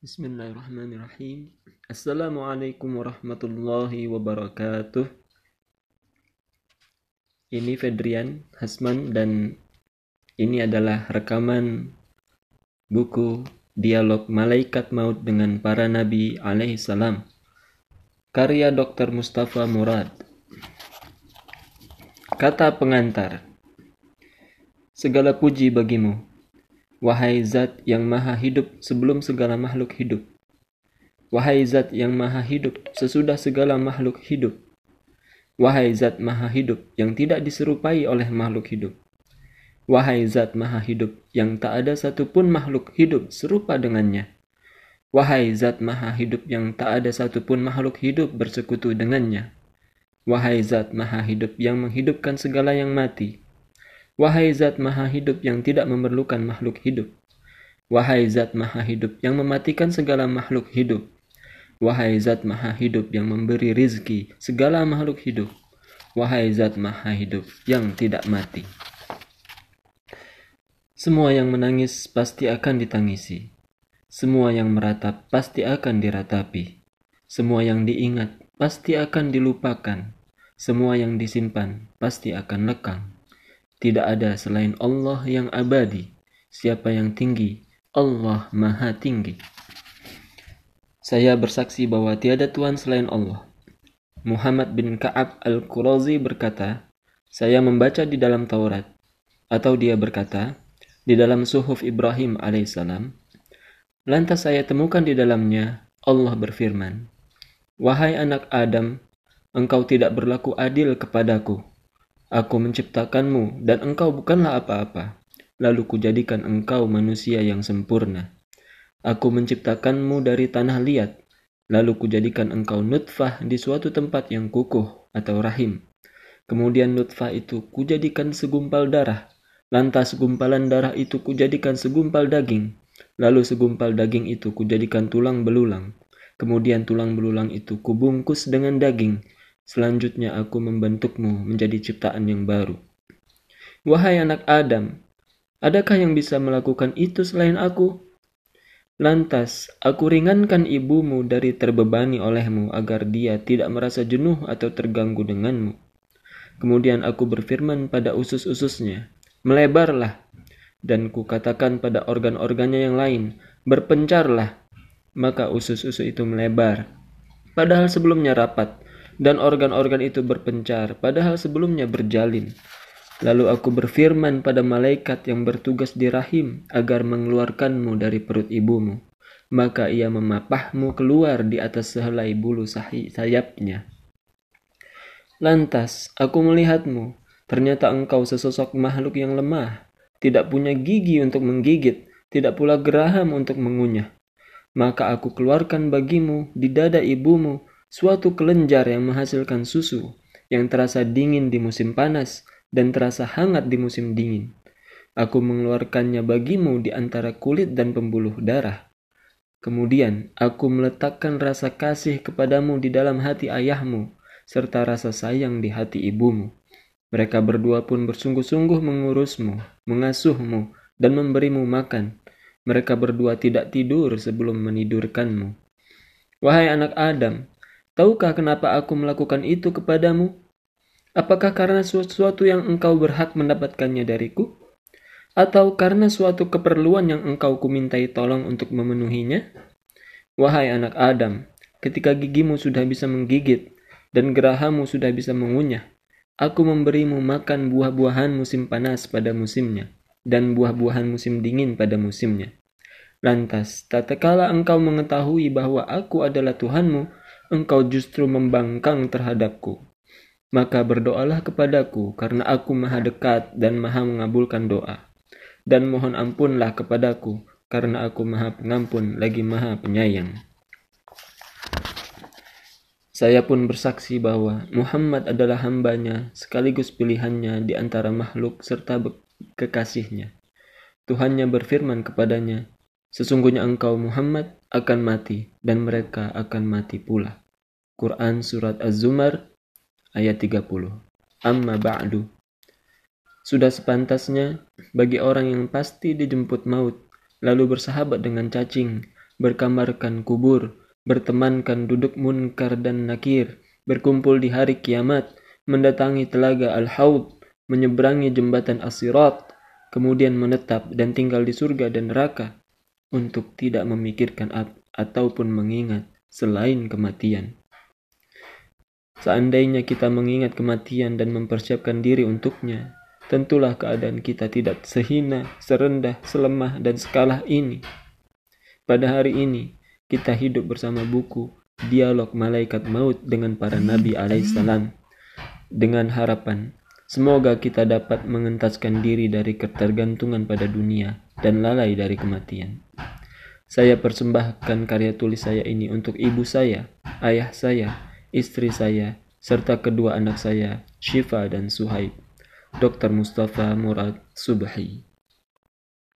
Bismillahirrahmanirrahim. Assalamualaikum warahmatullahi wabarakatuh. Ini Fedrian Hasman dan ini adalah rekaman buku Dialog Malaikat Maut dengan Para Nabi alaihi salam. Karya Dr. Mustafa Murad. Kata pengantar. Segala puji bagimu, Wahai zat yang maha hidup sebelum segala makhluk hidup. Wahai zat yang maha hidup sesudah segala makhluk hidup. Wahai zat maha hidup yang tidak diserupai oleh makhluk hidup. Wahai zat maha hidup yang tak ada satupun makhluk hidup serupa dengannya. Wahai zat maha hidup yang tak ada satupun makhluk hidup bersekutu dengannya. Wahai zat maha hidup yang menghidupkan segala yang mati Wahai zat maha hidup yang tidak memerlukan makhluk hidup. Wahai zat maha hidup yang mematikan segala makhluk hidup. Wahai zat maha hidup yang memberi rizki segala makhluk hidup. Wahai zat maha hidup yang tidak mati. Semua yang menangis pasti akan ditangisi. Semua yang meratap pasti akan diratapi. Semua yang diingat pasti akan dilupakan. Semua yang disimpan pasti akan lekang. Tidak ada selain Allah yang abadi. Siapa yang tinggi? Allah Maha Tinggi. Saya bersaksi bahwa tiada Tuhan selain Allah. Muhammad bin Ka'ab al-Qurazi berkata, saya membaca di dalam Taurat. Atau dia berkata, di dalam suhuf Ibrahim alaihissalam. Lantas saya temukan di dalamnya, Allah berfirman, Wahai anak Adam, engkau tidak berlaku adil kepadaku Aku menciptakanmu dan engkau bukanlah apa-apa. Lalu kujadikan engkau manusia yang sempurna. Aku menciptakanmu dari tanah liat. Lalu kujadikan engkau nutfah di suatu tempat yang kukuh atau rahim. Kemudian nutfah itu kujadikan segumpal darah. Lantas segumpalan darah itu kujadikan segumpal daging. Lalu segumpal daging itu kujadikan tulang belulang. Kemudian tulang belulang itu kubungkus dengan daging Selanjutnya aku membentukmu menjadi ciptaan yang baru. Wahai anak Adam, adakah yang bisa melakukan itu selain aku? Lantas, aku ringankan ibumu dari terbebani olehmu agar dia tidak merasa jenuh atau terganggu denganmu. Kemudian aku berfirman pada usus-ususnya, melebarlah, dan kukatakan pada organ-organnya yang lain, berpencarlah. Maka usus-usus itu melebar. Padahal sebelumnya rapat, dan organ-organ itu berpencar, padahal sebelumnya berjalin. Lalu aku berfirman pada malaikat yang bertugas di rahim agar mengeluarkanmu dari perut ibumu. Maka ia memapahmu keluar di atas sehelai bulu sayapnya. Lantas aku melihatmu, ternyata engkau sesosok makhluk yang lemah, tidak punya gigi untuk menggigit, tidak pula geraham untuk mengunyah. Maka aku keluarkan bagimu di dada ibumu suatu kelenjar yang menghasilkan susu yang terasa dingin di musim panas dan terasa hangat di musim dingin. Aku mengeluarkannya bagimu di antara kulit dan pembuluh darah. Kemudian aku meletakkan rasa kasih kepadamu di dalam hati ayahmu, serta rasa sayang di hati ibumu. Mereka berdua pun bersungguh-sungguh mengurusmu, mengasuhmu, dan memberimu makan. Mereka berdua tidak tidur sebelum menidurkanmu. Wahai anak Adam, Tahukah kenapa aku melakukan itu kepadamu? Apakah karena sesuatu yang engkau berhak mendapatkannya dariku? Atau karena suatu keperluan yang engkau kumintai tolong untuk memenuhinya? Wahai anak Adam, ketika gigimu sudah bisa menggigit dan gerahamu sudah bisa mengunyah, aku memberimu makan buah-buahan musim panas pada musimnya dan buah-buahan musim dingin pada musimnya. Lantas, tatkala engkau mengetahui bahwa aku adalah Tuhanmu, engkau justru membangkang terhadapku. Maka berdoalah kepadaku, karena aku maha dekat dan maha mengabulkan doa. Dan mohon ampunlah kepadaku, karena aku maha pengampun lagi maha penyayang. Saya pun bersaksi bahwa Muhammad adalah hambanya sekaligus pilihannya di antara makhluk serta kekasihnya. Tuhannya berfirman kepadanya, Sesungguhnya engkau Muhammad akan mati dan mereka akan mati pula. Quran Surat Az-Zumar ayat 30 Amma ba'du Sudah sepantasnya bagi orang yang pasti dijemput maut lalu bersahabat dengan cacing berkamarkan kubur, bertemankan duduk munkar dan nakir, berkumpul di hari kiamat, mendatangi telaga Al-Haud, menyeberangi jembatan Asirat, kemudian menetap dan tinggal di surga dan neraka untuk tidak memikirkan ataupun mengingat selain kematian. Seandainya kita mengingat kematian dan mempersiapkan diri untuknya, tentulah keadaan kita tidak sehina, serendah, selemah, dan sekalah ini. Pada hari ini, kita hidup bersama buku Dialog Malaikat Maut dengan para Nabi alaihissalam dengan harapan semoga kita dapat mengentaskan diri dari ketergantungan pada dunia dan lalai dari kematian. Saya persembahkan karya tulis saya ini untuk ibu saya, ayah saya, istri saya, serta kedua anak saya, Syifa dan Suhaib. Dr. Mustafa Murad Subhi